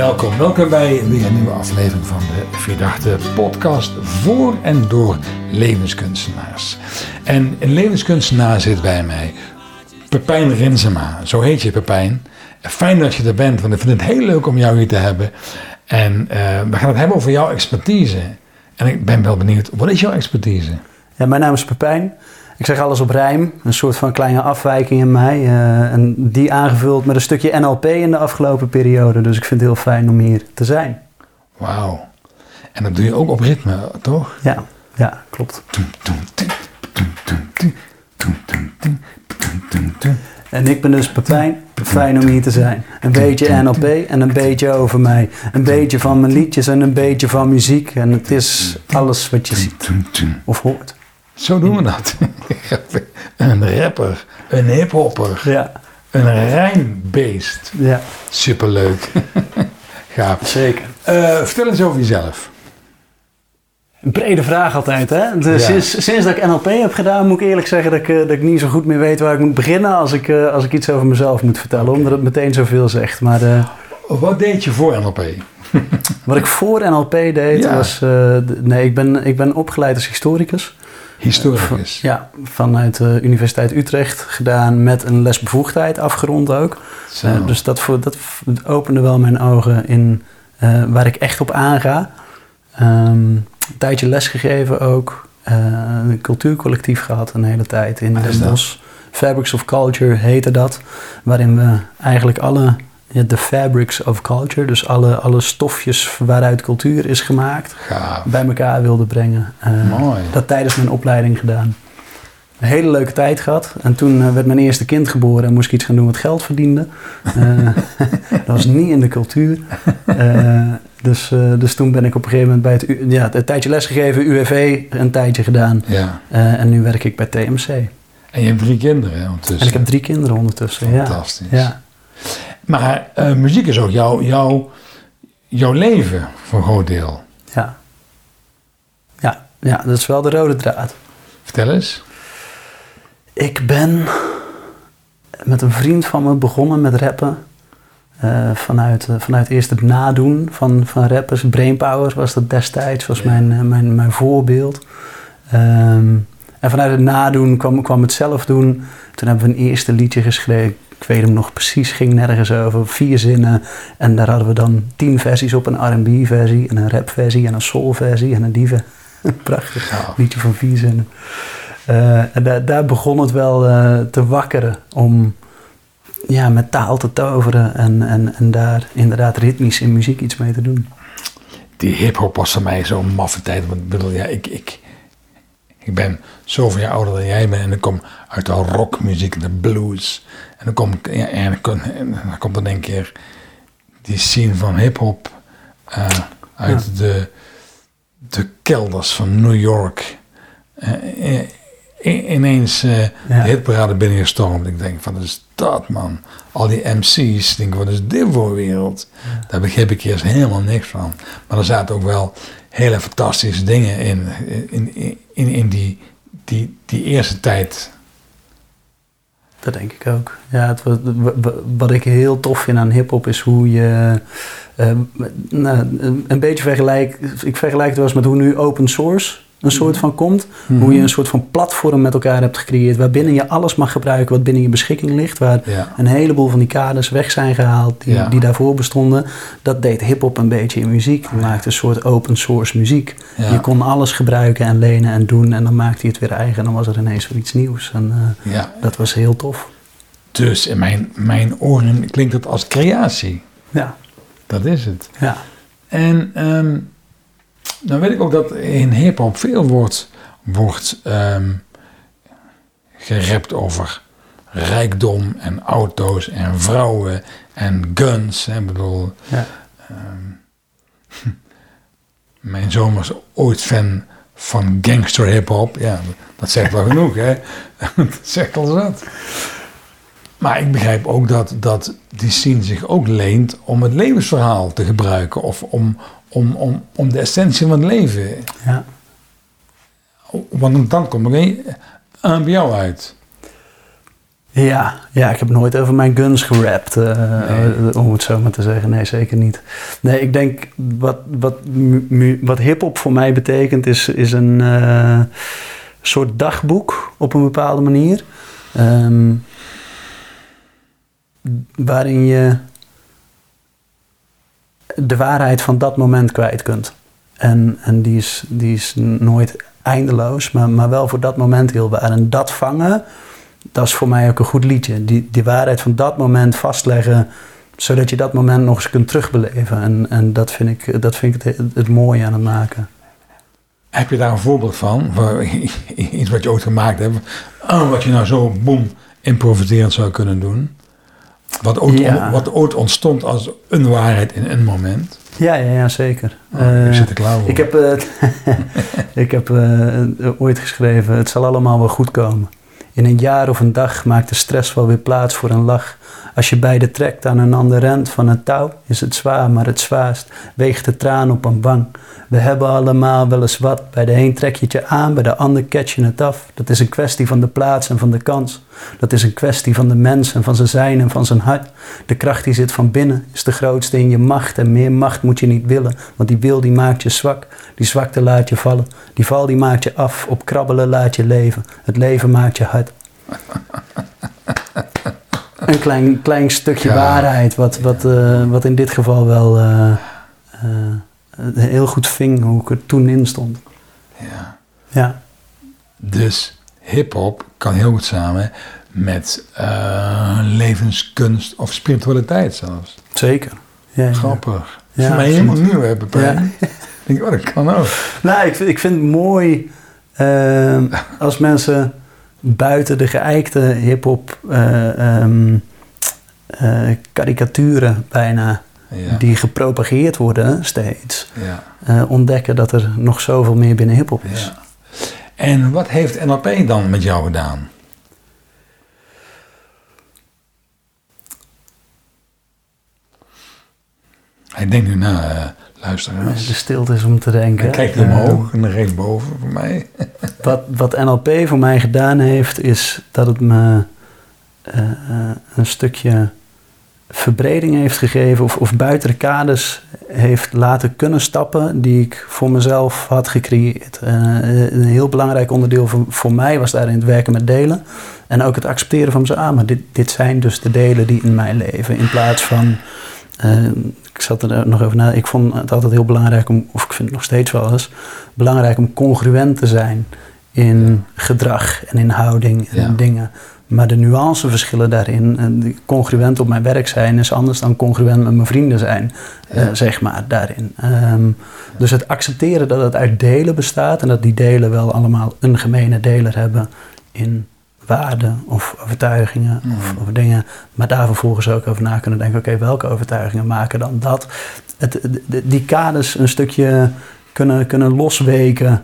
Welkom, welkom bij weer een nieuwe aflevering van de Verdachte podcast voor en door levenskunstenaars. En een levenskunstenaar zit bij mij, Pepijn Rinsema. Zo heet je Pepijn. Fijn dat je er bent, want ik vind het heel leuk om jou hier te hebben. En uh, we gaan het hebben over jouw expertise. En ik ben wel benieuwd, wat is jouw expertise? Ja, mijn naam is Pepijn. Ik zeg alles op rijm, een soort van kleine afwijking in mij. Uh, en die aangevuld met een stukje NLP in de afgelopen periode. Dus ik vind het heel fijn om hier te zijn. Wauw. En dat doe je ook op ritme, toch? Ja, ja klopt. En ik ben dus Pepijn. Fijn om hier te zijn. Een beetje NLP en een beetje over mij. Een beetje van mijn liedjes en een beetje van muziek. En het is alles wat je ziet of hoort. Zo doen we dat. een rapper, een hiphopper, ja. een rijmbeest. Ja. Superleuk. Gaaf. Zeker. Uh, vertel eens over jezelf. Een brede vraag altijd, hè? Dus Ja. sinds, sinds dat ik NLP heb gedaan, moet ik eerlijk zeggen dat ik, eh, dat ik niet zo goed meer weet waar ik moet beginnen als ik, eh, als ik iets over mezelf moet vertellen, omdat het meteen zoveel zegt. Maar eh, Wat deed je voor NLP? wat ik voor NLP deed, Ja. was. eh, nee, ik ben, ik ben opgeleid als historicus. Historicus. Ja, vanuit de Universiteit Utrecht gedaan met een lesbevoegdheid afgerond ook. Eh, dus dat, voor, dat opende wel mijn ogen in eh, waar ik echt op aanga. Ehm, een tijdje lesgegeven ook. Eh, een cultuurcollectief gehad een hele tijd in Den dat? Bosch. Fabrics of Culture heette dat. Waarin we eigenlijk alle, de fabrics of culture, dus alle, alle stofjes waaruit cultuur is gemaakt, Gaaf. bij elkaar wilden brengen. Eh, Mooi. dat tijdens mijn opleiding gedaan. Een hele leuke tijd gehad. En toen eh, werd mijn eerste kind geboren en moest ik iets gaan doen wat geld verdiende. Eh, dat was niet in de cultuur. Dus, dus toen ben ik op een gegeven moment bij het, U- ja, een tijdje lesgegeven, UWV, een tijdje gedaan. Ja. En nu werk ik bij TMC. En je hebt drie kinderen hè, ondertussen. En ik heb drie kinderen ondertussen. Ja. Fantastisch. Ja. Maar eh, muziek is ook jouw, jouw, jouw leven voor een groot deel. Ja. ja, ja, dat is wel de rode draad. Vertel eens. Ik ben met een vriend van me begonnen met rappen. Eh, vanuit, eh, vanuit eerst het nadoen van, van rappers. Brainpower was dat destijds, was mijn, mijn, mijn voorbeeld. Ehm, en vanuit het nadoen kwam, kwam het zelf doen. Toen hebben we een eerste liedje geschreven. Ik weet hem nog precies, ging nergens over. Vier zinnen. En daar hadden we dan tien versies op. Een R&B versie, en een rap versie, en een soul versie en een dieven. Prachtig liedje van vier zinnen. Eh, en daar, daar begon het wel eh, te wakkeren om ja, met taal te toveren en, en, en daar inderdaad ritmisch in muziek iets mee te doen. Die hip-hop was voor mij zo'n maffe tijd. Want ik bedoel, ja, ik, ik, ik ben zoveel jaar ouder dan jij bent. En ik kom uit de rockmuziek, de blues. En dan, kom ja, en dan, en dan komt er een keer die scene van hip-hop eh, uit de, de kelders van New York. Eh, eh, ineens Ja. de hitparade binnengestormd. Ik denk van, wat is dat man? Al die MC's, ik denk, wat is dit voor wereld? Daar begreep ik eerst helemaal niks van. Maar er zaten ook wel hele fantastische dingen in, in, in, in, die, die, die eerste tijd. Dat denk ik ook. Ja, het, wat, wat- wat ik heel tof vind aan hip-hop is hoe je. eh, nou, een beetje vergelijk. Ik vergelijk het wel eens met hoe nu open source een soort van komt. Hoe je een soort van platform met elkaar hebt gecreëerd. Waarbinnen je alles mag gebruiken wat binnen je beschikking ligt. Waar Ja. een heleboel van die kaders weg zijn gehaald die, Ja. die daarvoor bestonden. Dat deed hip-hop een beetje in muziek. Maakte een soort open source muziek. Ja. Je kon alles gebruiken en lenen en doen. En dan maakte hij het weer eigen. En dan was er ineens weer iets nieuws. En Ja. dat was heel tof. Dus in mijn, mijn oren klinkt het als creatie. Ja, Dat is het. ja. En ehm dan weet ik ook dat in hip-hop veel wordt, wordt ehm gerept over rijkdom en auto's en vrouwen en guns. Hè. Ik bedoel, ja. ehm, mijn zoon was ooit fan van gangster hip-hop. Ja, dat zegt wel genoeg, hè? dat zegt al zat. Maar ik begrijp ook dat, dat die scene zich ook leent om het levensverhaal te gebruiken. Of om, om, om, om de essentie van het leven. ja. Want dan kom ik aan bij jou uit. Ja, ja, ik heb nooit over mijn guns gerapt, uh, Nee. om het zo maar te zeggen. Nee, zeker niet. Nee, ik denk wat, wat, wat hip-hop voor mij betekent, is, is een eh, soort dagboek op een bepaalde manier. Ehm, waarin je de waarheid van dat moment kwijt kunt. En, en die, is, die is nooit eindeloos, maar, maar wel voor dat moment heel waar. En dat vangen, dat is voor mij ook een goed liedje. Die, die waarheid van dat moment vastleggen, zodat je dat moment nog eens kunt terugbeleven. En, en dat vind ik, dat vind ik het, het mooie aan het maken. Heb je daar een voorbeeld van? Iets wat je ooit gemaakt hebt. Oh, wat je nou zo boem improviserend zou kunnen doen. Wat ooit, Ja. wat ooit ontstond als een waarheid in een moment. Ja, ja, ja zeker. Oh, Eh, ik zit er klaar voor. Ik heb, eh, ik heb eh, ooit geschreven, het zal allemaal wel goed komen. In een jaar of een dag maakt de stress wel weer plaats voor een lach. Als je beide trekt aan een ander rent van een touw, is het zwaar, maar het zwaarst weegt de traan op een wang. We hebben allemaal wel eens wat. Bij de een trek je het je aan, bij de ander catch je het af. Dat is een kwestie van de plaats en van de kans. Dat is een kwestie van de mens en van zijn zijn en van zijn hart. De kracht die zit van binnen is de grootste in je macht. En meer macht moet je niet willen, want die wil die maakt je zwak. Die zwakte laat je vallen. Die val die maakt je af. Op krabbelen laat je leven. Het leven maakt je hard. Een klein, klein stukje Ja. waarheid, wat, wat, eh, wat in dit geval wel eh, eh, heel goed ving hoe ik er toen in stond. Ja. Ja, Dus hip-hop kan heel goed samen met eh, levenskunst of spiritualiteit zelfs. zeker. Ja, ja. Grappig. Ja, Voor mij helemaal nieuw hebben. Ja. Ik denk, oh, dat kan ook. Nou, ik, vind- ik vind het mooi eh, als mensen buiten de geëikte hip-hop eh, ehm, eh, karikaturen bijna, Ja. die gepropageerd worden steeds, ja. ontdekken dat er nog zoveel meer binnen hip-hop is. ja. En wat heeft NLP dan met jou gedaan? Hij denkt nu na, eh luisteraars. De stilte is om te denken. Hij kijkt Eh, omhoog en dan recht boven voor mij. Wat, wat NLP voor mij gedaan heeft, is dat het me eh, eh, een stukje verbreding heeft gegeven of, of buiten de kaders heeft laten kunnen stappen die ik voor mezelf had gecreëerd. Eh, een heel belangrijk onderdeel voor, voor mij was daarin het werken met delen. En ook het accepteren van mezelf. Ah, maar dit, dit zijn dus de delen die in mijn leven. In plaats van. eh, ik zat er nog over na. Ik vond het altijd heel belangrijk om, of ik vind het nog steeds wel eens, belangrijk om congruent te zijn in gedrag en in houding en Ja. dingen. Maar de nuanceverschillen daarin, congruent op mijn werk zijn, is anders dan congruent met mijn vrienden zijn, eh, zeg maar, daarin. Ehm, Dus het accepteren dat het uit delen bestaat en dat die delen wel allemaal een gemene deler hebben in waarden of overtuigingen of, of dingen. Maar daar vervolgens ook over na kunnen denken, oké, welke overtuigingen maken dan dat? Het, de- die kaders een stukje kunnen, kunnen losweken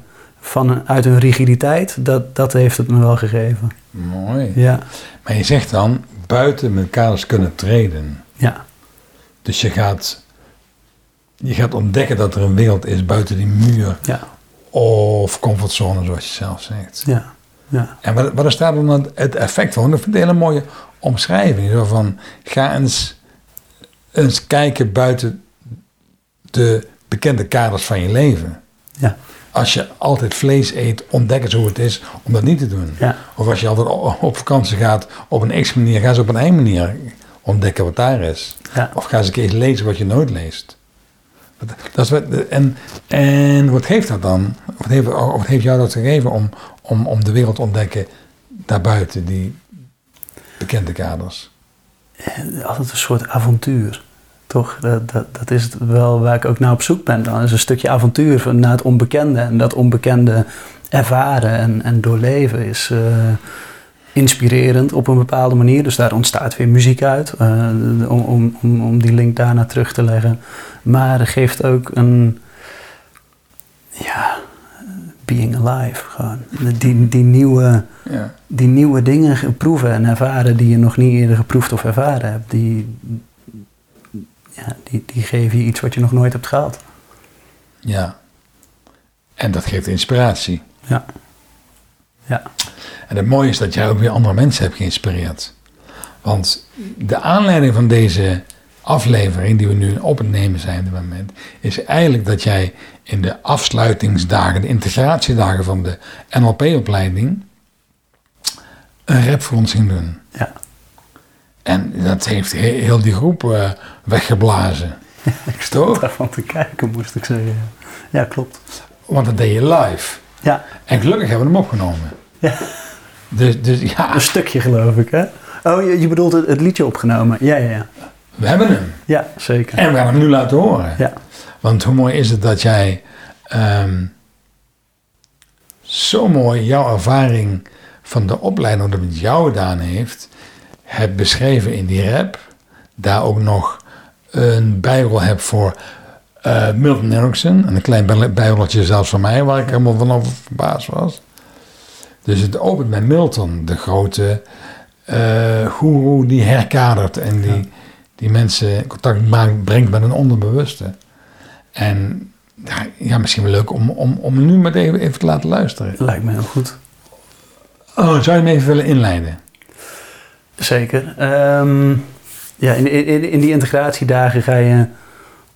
van, uit hun rigiditeit, dat, dat heeft het me wel gegeven. Mooi. Ja, Maar je zegt dan, buiten met kaders kunnen treden. ja, Dus je gaat, je gaat ontdekken dat er een wereld is buiten die muur ja, of comfortzone, zoals je zelf zegt. ja, ja. En wat, wat is daar dan het- effect van? Ik vind het een hele mooie omschrijving. Zo van, ga eens, eens kijken buiten de bekende kaders van je leven. ja. Als je altijd vlees eet, ontdek eens hoe het is om dat niet te doen. Ja. Of als je altijd op vakantie gaat op een X-manier, ga eens op een Y-manier ontdekken wat daar is. Ja. Of ga eens een keer lezen wat je nooit leest. Dat, is wat, en, en wat heeft dat dan? Wat heeft, wat heeft jou dat gegeven om, om, om de wereld te ontdekken daarbuiten die bekende kaders? altijd een soort avontuur. Toch? Dat, dat, dat is het wel waar ik ook naar op zoek ben. Dan is een stukje avontuur van- naar het onbekende. En dat onbekende ervaren en, en doorleven is eh, inspirerend op een bepaalde manier. Dus daar ontstaat weer muziek uit. eh, om, om, om, die link daarna terug te leggen. Maar geeft ook een... Ja, being alive gewoon. Die, die nieuwe Ja. die nieuwe dingen ge- proeven en ervaren die je nog niet eerder geproefd of ervaren hebt, die, ja, die, die geven je iets wat je nog nooit hebt gehad. ja. En dat geeft inspiratie. Ja. Ja. En het mooie is dat jij ook weer andere mensen hebt geïnspireerd. Want de aanleiding van deze aflevering, die we nu op het nemen zijn op dit moment, is eigenlijk dat jij in de afsluitingsdagen, de integratiedagen van de NLP-opleiding, een rap voor ons ging doen. Ja. En dat heeft he- heel die groep eh, weggeblazen. Ik stond daarvan te kijken, moest ik zeggen. Ja, klopt. Want dat deed je live. Ja, En gelukkig hebben we hem opgenomen. ja. Dus, dus ja, een stukje geloof ik, hè? Oh, je, je bedoelt het, het liedje opgenomen. Ja, ja, ja. we hebben hem. Ja, zeker. En we gaan hem nu laten horen. Ja, Want hoe mooi is het dat jij ehm, zo mooi jouw ervaring van de opleiding, wat het met jou gedaan heeft, hebt beschreven in die rap. Daar ook nog een bijrol hebt voor eh, Milton Erickson. En een klein bij- bijroltje zelfs van mij, waar ik helemaal vanaf verbaasd was. Dus het opent met Milton, de grote eh goeroe die herkadert en die, die mensen contact maakt, brengt met een onderbewuste. En ja, ja, misschien wel leuk om, om, om nu maar even, even te laten luisteren. lijkt me heel goed. Oh, zou je hem even willen inleiden? Zeker. Ehm, ja, in, in, in die integratiedagen ga je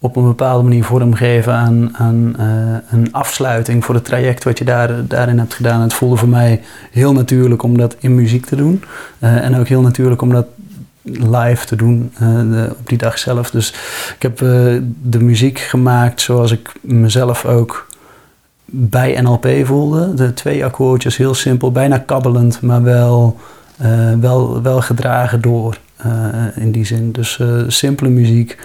op een bepaalde manier vormgeven aan, aan eh, een afsluiting voor het traject wat je daar, daarin hebt gedaan. Het voelde voor mij heel natuurlijk om dat in muziek te doen. Eh, en ook heel natuurlijk om dat live te doen eh, op die dag zelf. Dus ik heb de muziek gemaakt zoals ik mezelf ook bij NLP voelde. De twee akkoordjes, heel simpel, bijna kabbelend, maar wel, eh, wel, wel gedragen door eh, in die zin. Dus eh, simpele muziek,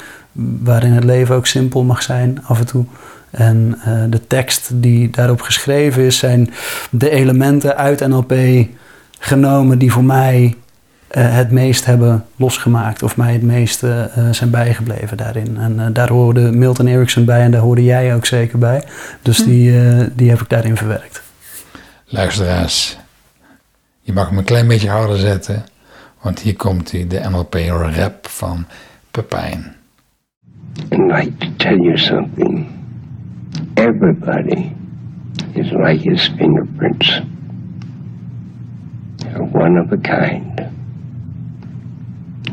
waarin het leven ook simpel mag zijn af en toe. En eh, de tekst die daarop geschreven is, zijn de elementen uit NLP genomen die voor mij eh, het meest hebben losgemaakt of mij het meeste eh, zijn bijgebleven daarin. En daar hoorde Milton Erickson bij en daar hoorde jij ook zeker bij. Dus die, eh, die heb ik daarin verwerkt. Luisteraars, je mag hem een klein beetje harder zetten, want hier komt hij, de NLP rap van Pepijn. Like to tell you something. Everybody is like his fingerprints. They're one of a kind.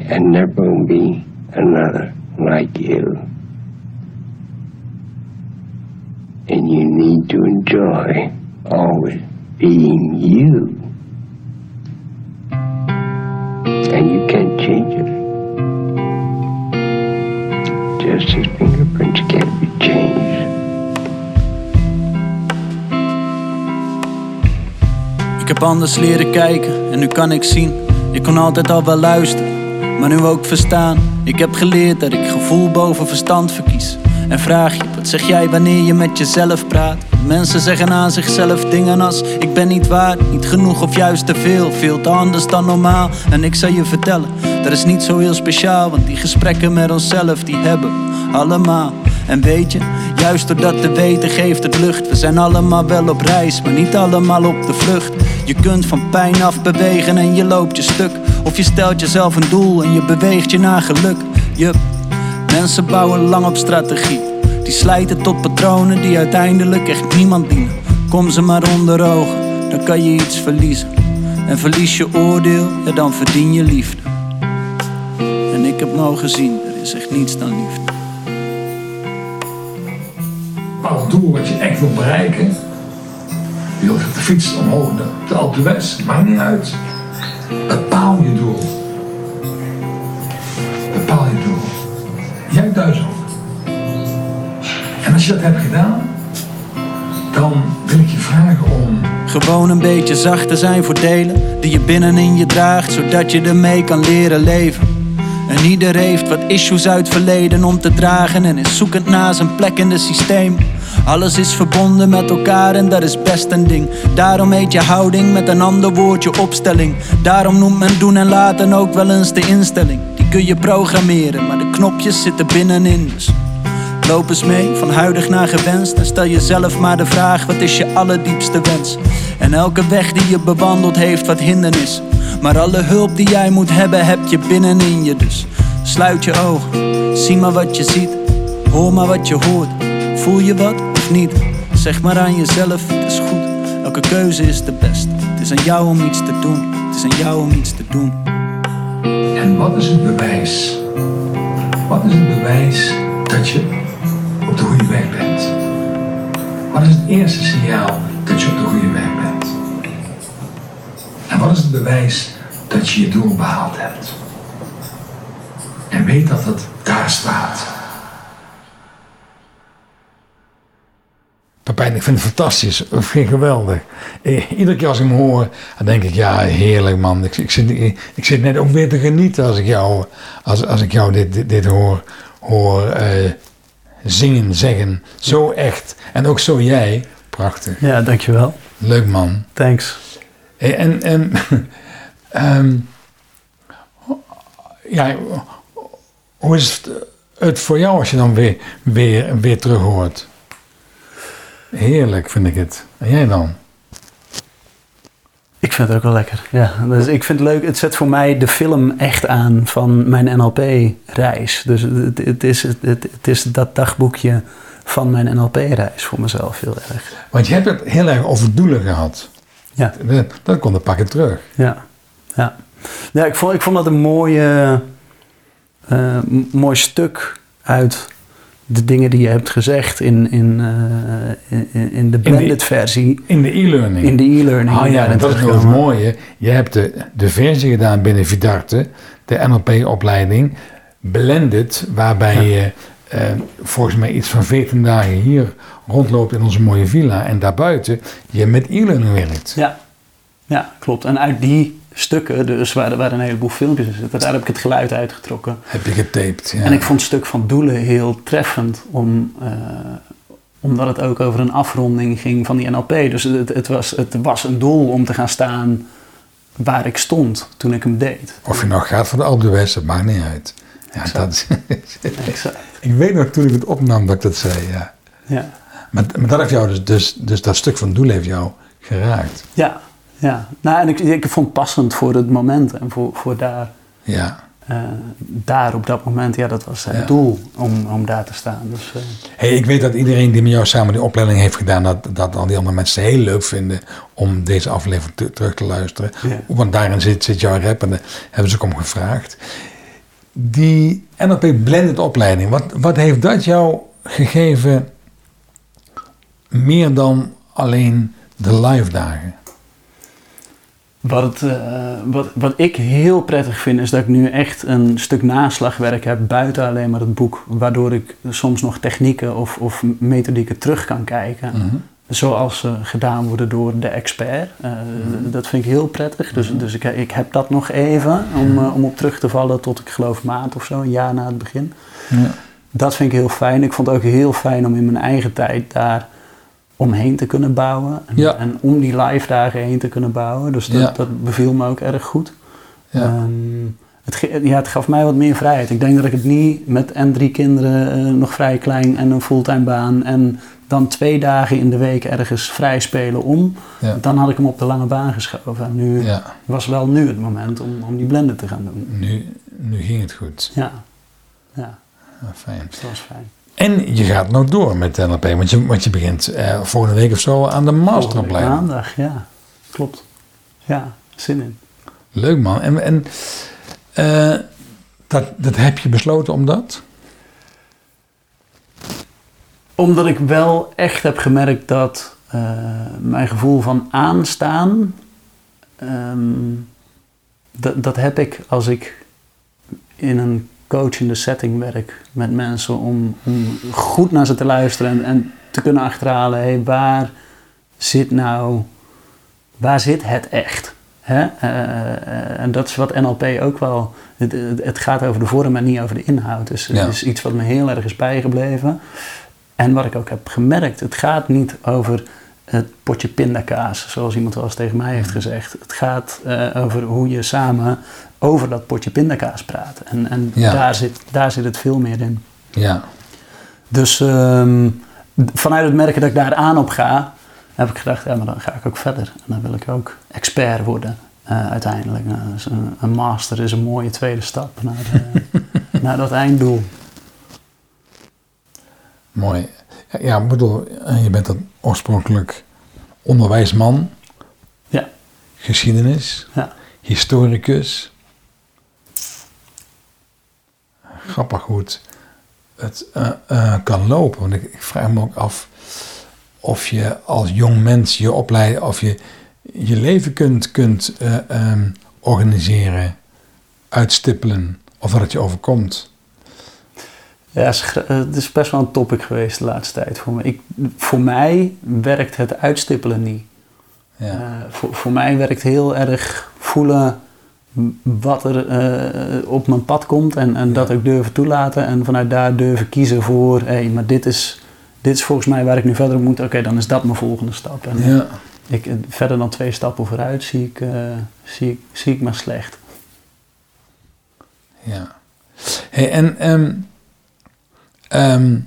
And there will be another like you. And you need to enjoy always being you. And you can't change. Just his fingerprints can't be changed. Ik heb anders leren kijken en nu kan ik zien. Ik kon altijd al wel luisteren, maar nu ook verstaan. Ik heb geleerd dat ik gevoel boven verstand verkies. En vraag je, wat zeg jij wanneer je met jezelf praat? Mensen zeggen aan zichzelf dingen als Ik ben niet waard, niet genoeg of juist te veel Veel te anders dan normaal. En ik zal je vertellen, dat is niet zo heel speciaal. Want die gesprekken met onszelf, die hebben allemaal. En weet je, juist door dat te weten geeft het lucht. We zijn allemaal wel op reis, maar niet allemaal op de vlucht. Je kunt van pijn af bewegen en je loopt je stuk. Of je stelt jezelf een doel en je beweegt je naar geluk. Yup. Mensen bouwen lang op strategie. Die slijten tot patronen die uiteindelijk echt niemand dienen. Kom ze maar onder ogen, dan kan je iets verliezen. En verlies je oordeel, ja dan verdien je liefde. En ik heb nou gezien, er is echt niets dan liefde. bepaald doel wat je echt wil bereiken. Je wilt de fiets omhoog, de, de Alpe d'Huez, maakt niet uit. Bepaal je doel. Jij thuis. En als je dat hebt gedaan, dan wil ik je vragen om Gewoon een beetje zachter zijn voor delen die je binnenin je draagt, zodat je ermee kan leren leven. En ieder heeft wat issues uit verleden om te dragen en is zoekend naar zijn plek in het systeem. Alles is verbonden met elkaar en dat is best een ding. Daarom heet je houding met een ander woordje opstelling. Daarom noemt men doen en laten ook wel eens de instelling. Kun je programmeren, maar de knopjes zitten binnenin. Dus Loop eens mee, van huidig naar gewenst. En stel jezelf maar de vraag: wat is je allerdiepste wens? En elke weg die je bewandelt heeft wat hindernissen. Maar alle hulp die jij moet hebben, heb je binnenin je. Dus sluit je ogen, zie maar wat je ziet. Hoor maar wat je hoort. Voel je wat of niet? Zeg maar aan jezelf: het is goed. Elke keuze is de beste. Het is aan jou om iets te doen. Het is aan jou om iets te doen. En wat is het bewijs? Wat is het bewijs dat je op de goede weg bent? Wat is het eerste signaal dat je op de goede weg bent? En wat is het bewijs dat je je doel behaald hebt? En weet dat het daar staat. Ik vind het fantastisch. Ik vind het geweldig. Eh, Iedere keer als ik hem hoor, dan denk ik, ja, heerlijk man. Ik, ik, zit, ik, ik zit net ook weer te genieten als ik jou, als, als ik jou dit, dit, dit hoor, hoor eh, zingen, zeggen. Zo echt. En ook zo jij. Prachtig. Ja, dankjewel. Leuk man. Thanks. Eh, En, en ehm, ja, hoe is het, het voor jou als je dan weer, weer, weer terug hoort? Heerlijk vind ik het. En jij dan? Ik vind het ook wel lekker. Ja, dus ik vind het leuk. Het zet voor mij de film echt aan van mijn NLP-reis. Dus het, het, is, het, het is dat dagboekje van mijn NLP-reis voor mezelf heel erg. Want je hebt het heel erg over doelen gehad. Ja, Dat, dat komt een pakje terug. ja, ja. ja ik, vond, ik vond dat een mooie, m- mooi stuk uit de dingen die je hebt gezegd in, in, eh, in, in de blended versie. In de e-learning. In de e-learning. Ah ja, en dat is nog het mooie. Je hebt de, de versie gedaan binnen Vidarte, de NLP-opleiding, blended, waarbij je eh, volgens mij iets van 14 dagen hier rondloopt in onze mooie villa en daarbuiten je met e-learning werkt. Ja, ja, klopt. En uit die stukken, dus waar, waar een heleboel filmpjes in zitten, daar heb ik het geluid uitgetrokken. Heb je getaped. Ja. En ik vond het stuk van doelen heel treffend, om, eh, omdat het ook over een afronding ging van die NLP. Dus het, het, was, het was een doel om te gaan staan waar ik stond toen ik hem deed. Of je nou gaat voor de Alpe d'Huez, dat maakt niet uit. Ja, Exact. dat Exact. ik weet nog toen ik het opnam dat ik dat zei, ja. Ja, Maar, maar dat heeft jou dus, dus, dus dat stuk van doel heeft jou geraakt. ja, ja. Nou, en ik, ik vond het passend voor het moment en voor, voor daar, Ja. eh, daar op dat moment. Ja, dat was het Ja. doel om, om daar te staan. Dus, eh, Hey, ik weet dat iedereen die met jou samen die opleiding heeft gedaan, dat, dat al die andere mensen heel leuk vinden om deze aflevering te- terug te luisteren. Ja. Want daarin zit, zit jouw rap en daar hebben ze ook om gevraagd. Die NLP Blended opleiding, wat, wat heeft dat jou gegeven meer dan alleen de live dagen? Wat, het, eh, wat, wat ik heel prettig vind, is dat ik nu echt een stuk naslagwerk heb buiten alleen maar het boek. Waardoor ik soms nog technieken of, of methodieken terug kan kijken. Mhm. Zoals ze gedaan worden door de expert. Eh, Dat vind ik heel prettig. Dus, dus ik, ik heb dat nog even om, eh, om op terug te vallen tot ik geloof maand of zo, een jaar na het begin. Ja. Dat vind ik heel fijn. Ik vond het ook heel fijn om in mijn eigen tijd daar omheen te kunnen bouwen. En, Ja. en om die live dagen heen te kunnen bouwen. Dus dat, Ja. dat beviel me ook erg goed. Ja. Ehm, het, ja, het gaf mij wat meer vrijheid. Ik denk dat ik het niet met en drie kinderen eh, nog vrij klein en een fulltime baan en dan twee dagen in de week ergens vrij spelen om. Ja. Dan had ik hem op de lange baan geschoven. En nu Ja. was wel nu het moment om, om die blenden te gaan doen. Nu, nu ging het goed. Ja, ja Ja, fijn. dus dat was fijn. En je gaat nog door met NLP, want je, want je begint eh, volgende week of zo aan de masteropleiding. Maandag, ja. Klopt. Ja, zin in. Leuk man. En, en eh, dat, dat heb je besloten omdat? Omdat ik wel echt heb gemerkt dat eh, mijn gevoel van aanstaan, ehm, dat, dat heb ik als ik in een coachende setting werk met mensen om, om goed naar ze te luisteren en, en te kunnen achterhalen, hey, waar zit nou, waar zit het echt? Hè? Eh, eh, en dat is wat NLP ook wel, het, gaat over de vorm en niet over de inhoud. Dus Ja. het is iets wat me heel erg is bijgebleven. En wat ik ook heb gemerkt, het gaat niet over het potje pindakaas, zoals iemand wel eens tegen mij heeft gezegd. Het gaat eh, over hoe je samen over dat potje pindakaas praat. En, en Ja. daar, zit, daar zit het veel meer in. Ja. Dus ehm, vanuit het merken dat ik daar aan op ga, heb ik gedacht, ja, maar dan ga ik ook verder. En dan wil ik ook expert worden eh, uiteindelijk. Nou, dus een, een master is een mooie tweede stap naar, eh, naar dat einddoel. Mooi. Ja, ik bedoel, eh, je bent dan oorspronkelijk onderwijsman, Ja, geschiedenis, ja, historicus. grappig hoe het, het eh, eh, kan lopen. Want ik, ik vraag me ook af of je als jong mens je opleiden, of je je leven kunt, kunt eh, ehm, organiseren, uitstippelen, of dat het je overkomt. Ja, het is gra- eh, het is best wel een topic geweest de laatste tijd voor me. Ik, voor mij werkt het uitstippelen niet. Ja. Eh, voor, voor mij werkt heel erg voelen wat er eh, op mijn pad komt en, en dat ook durven toelaten en vanuit daar durven kiezen voor, hé, maar dit is, dit is volgens mij waar ik nu verder op moet, oké, dan is dat mijn volgende stap. En ja. ik, verder dan twee stappen vooruit zie ik, eh, zie ik, zie ik maar slecht. Ja. Hey, en ehm ehm,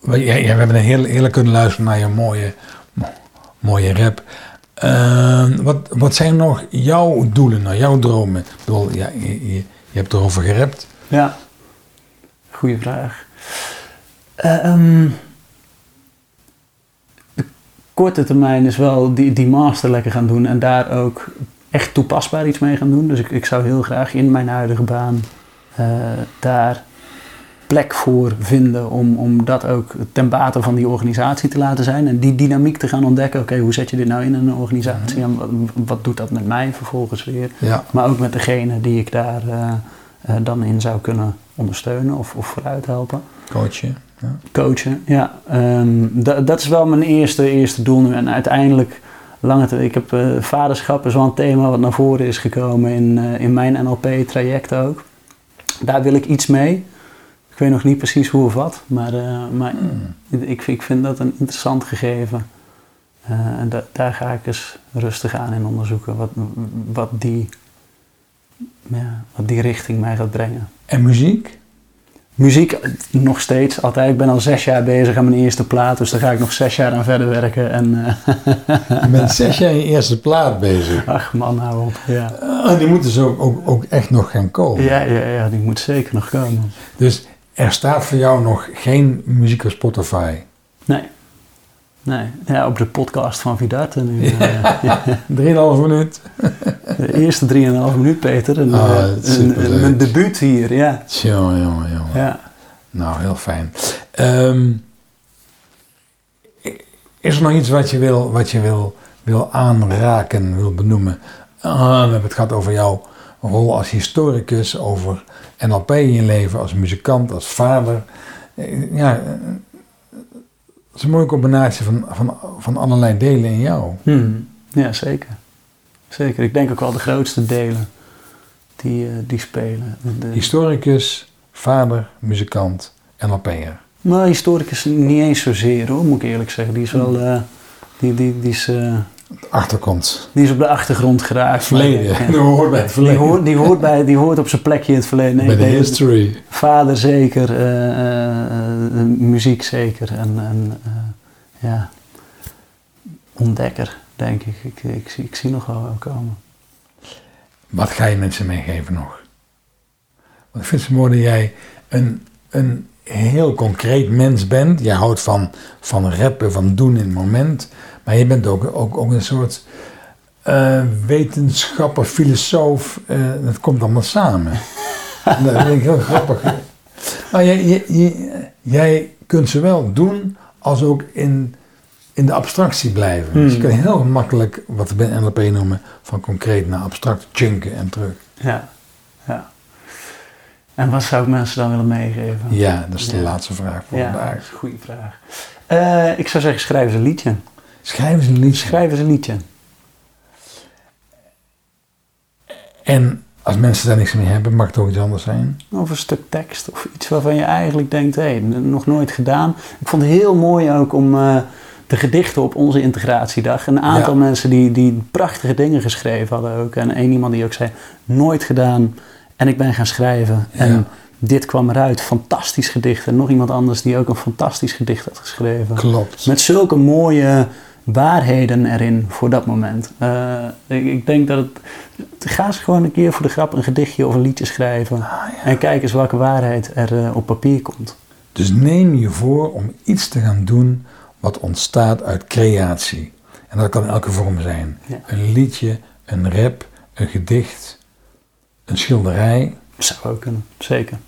we, ja, we hebben een heel kunnen luisteren naar je mooie, mo- mooie rap. Ehm, wat, wat zijn nog jouw doelen, nou, jouw dromen? Ik bedoel, ja, je, je, hebt erover gerapt. Ja, goede vraag. Ehm, de korte termijn is wel die, die master lekker gaan doen en daar ook echt toepasbaar iets mee gaan doen. Dus ik, ik zou heel graag in mijn huidige baan eh, daar plek voor vinden om, om dat ook ten bate van die organisatie te laten zijn. En die dynamiek te gaan ontdekken. Oké, hoe zet je dit nou in een organisatie en wat, wat doet dat met mij vervolgens weer? Ja. Maar ook met degene die ik daar eh, eh, dan in zou kunnen ondersteunen of, of vooruit helpen. Coachen. Ja. Coachen, ja. Ehm, da- dat is wel mijn eerste, eerste doel nu. En uiteindelijk, lange ik heb eh, vaderschap is wel een thema wat naar voren is gekomen in, in mijn NLP-traject ook. Daar wil ik iets mee. Ik weet nog niet precies hoe of wat, maar, eh, maar ik, ik vind dat een interessant gegeven. Eh, en da- daar ga ik eens rustig aan in onderzoeken wat, wat, die, ja, wat die richting mij gaat brengen. En muziek? Muziek eh, nog steeds, altijd. Ik ben al zes jaar bezig aan mijn eerste plaat, dus daar ga ik nog zes jaar aan verder werken. En, eh, Je bent zes jaar in je eerste plaat bezig. ach man, hou op. Ja. Ah, die moeten ze ook, ook, ook echt nog gaan komen. Ja, ja, ja, die moet zeker nog komen. Dus er staat voor jou nog geen muziek op Spotify. Nee. Nee, ja, op de podcast van Vidarte nu. eh, Drieënhalf minuut. de eerste 3,5 minuut, Peter. Een- superleuk. een- mijn debuut hier, ja. Jongen, jongen, jongen. ja. Nou, heel fijn. Ehm, is er nog iets wat je wil, wat je wil, wil aanraken, wil benoemen? Ah, we hebben het gehad over jouw rol als historicus, over NLP in je leven, als muzikant, als vader. Eh, Ja, eh, het is een mooie combinatie van, van, van allerlei delen in jou. Hmm. ja, zeker. Zeker. Ik denk ook wel de grootste delen die, eh, die spelen. De- Historicus, vader, muzikant, NLP'er. Maar historicus niet eens zozeer hoor, moet ik eerlijk zeggen. Die is wel... die, die, die, is, Achterkont. die is op de achtergrond geraakt. Verleden. Maar, Dat hoort bij het Die verleden. hoort, die, hoort bij, die hoort op zijn plekje in het verleden. Nee, bij de history. Vader zeker, eh, eh, eh, muziek zeker en, en eh, ja, ontdekker denk ik. Ik, ik, zie, ik zie nog wel komen. Wat ga je mensen meegeven nog? Want ik vind het mooi dat jij een, een heel concreet mens bent. Jij houdt van, van rappen, van doen in het moment. Maar je bent ook, ook, ook een soort eh, wetenschapper, filosoof. eh dat komt allemaal samen. En dat vind ik heel grappig. Maar jij, jij, jij- jij kunt zowel doen als ook in, in de abstractie blijven. Dus je Hmm. kan heel makkelijk, wat we bij NLP noemen, van concreet naar abstract chunken en terug. Ja, ja. En wat zou ik mensen dan willen meegeven? Ja, dat is de Ja. laatste vraag voor Ja, dat vandaag. is een goede vraag. Eh, ik zou zeggen, schrijf eens een liedje. Schrijf eens een liedje. Schrijf eens een liedje. En als mensen daar niks mee hebben, mag het ook iets anders zijn. Of een stuk tekst of iets waarvan je eigenlijk denkt, hé, nog nooit gedaan. Ik vond het heel mooi ook om eh, de gedichten op onze integratiedag. Een aantal Ja. mensen die, die prachtige dingen geschreven hadden ook. En één iemand die ook zei, nooit gedaan en ik ben gaan schrijven. En Ja. dit kwam eruit, fantastisch gedicht. En nog iemand anders die ook een fantastisch gedicht had geschreven. Klopt. Met zulke mooie waarheden erin voor dat moment. Eh, ik, ik denk dat het... Ga eens gewoon een keer voor de grap een gedichtje of een liedje schrijven. En kijk eens welke waarheid er eh, op papier komt. Dus neem je voor om iets te gaan doen wat ontstaat uit creatie. En dat kan in elke vorm zijn. Ja. Een liedje, een rap, een gedicht, een schilderij. Zou ook kunnen, zeker.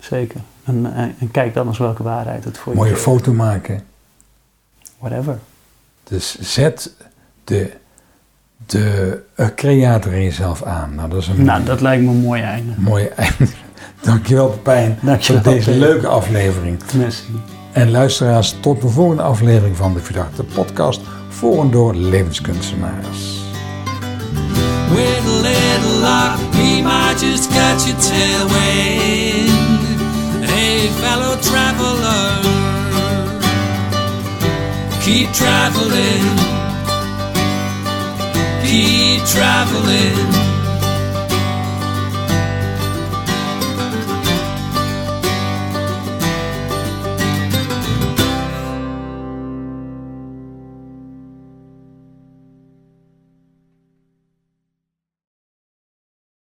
Zeker. En, en, en kijk dan eens welke waarheid het voor Mooie je foto maken. Whatever. Dus zet de, de eh, creator in jezelf aan. Nou, dat is een Nou, dat lijkt me een mooi einde. mooie einde. Dankjewel Pepijn Dankjewel, voor deze leuke aflevering. Merci. En luisteraars, tot de volgende aflevering van de Verdachte Podcast. Voor en door levenskunstenaars. Luck, we might just catch a tailwind. Hey, fellow traveler, keep traveling, keep traveling.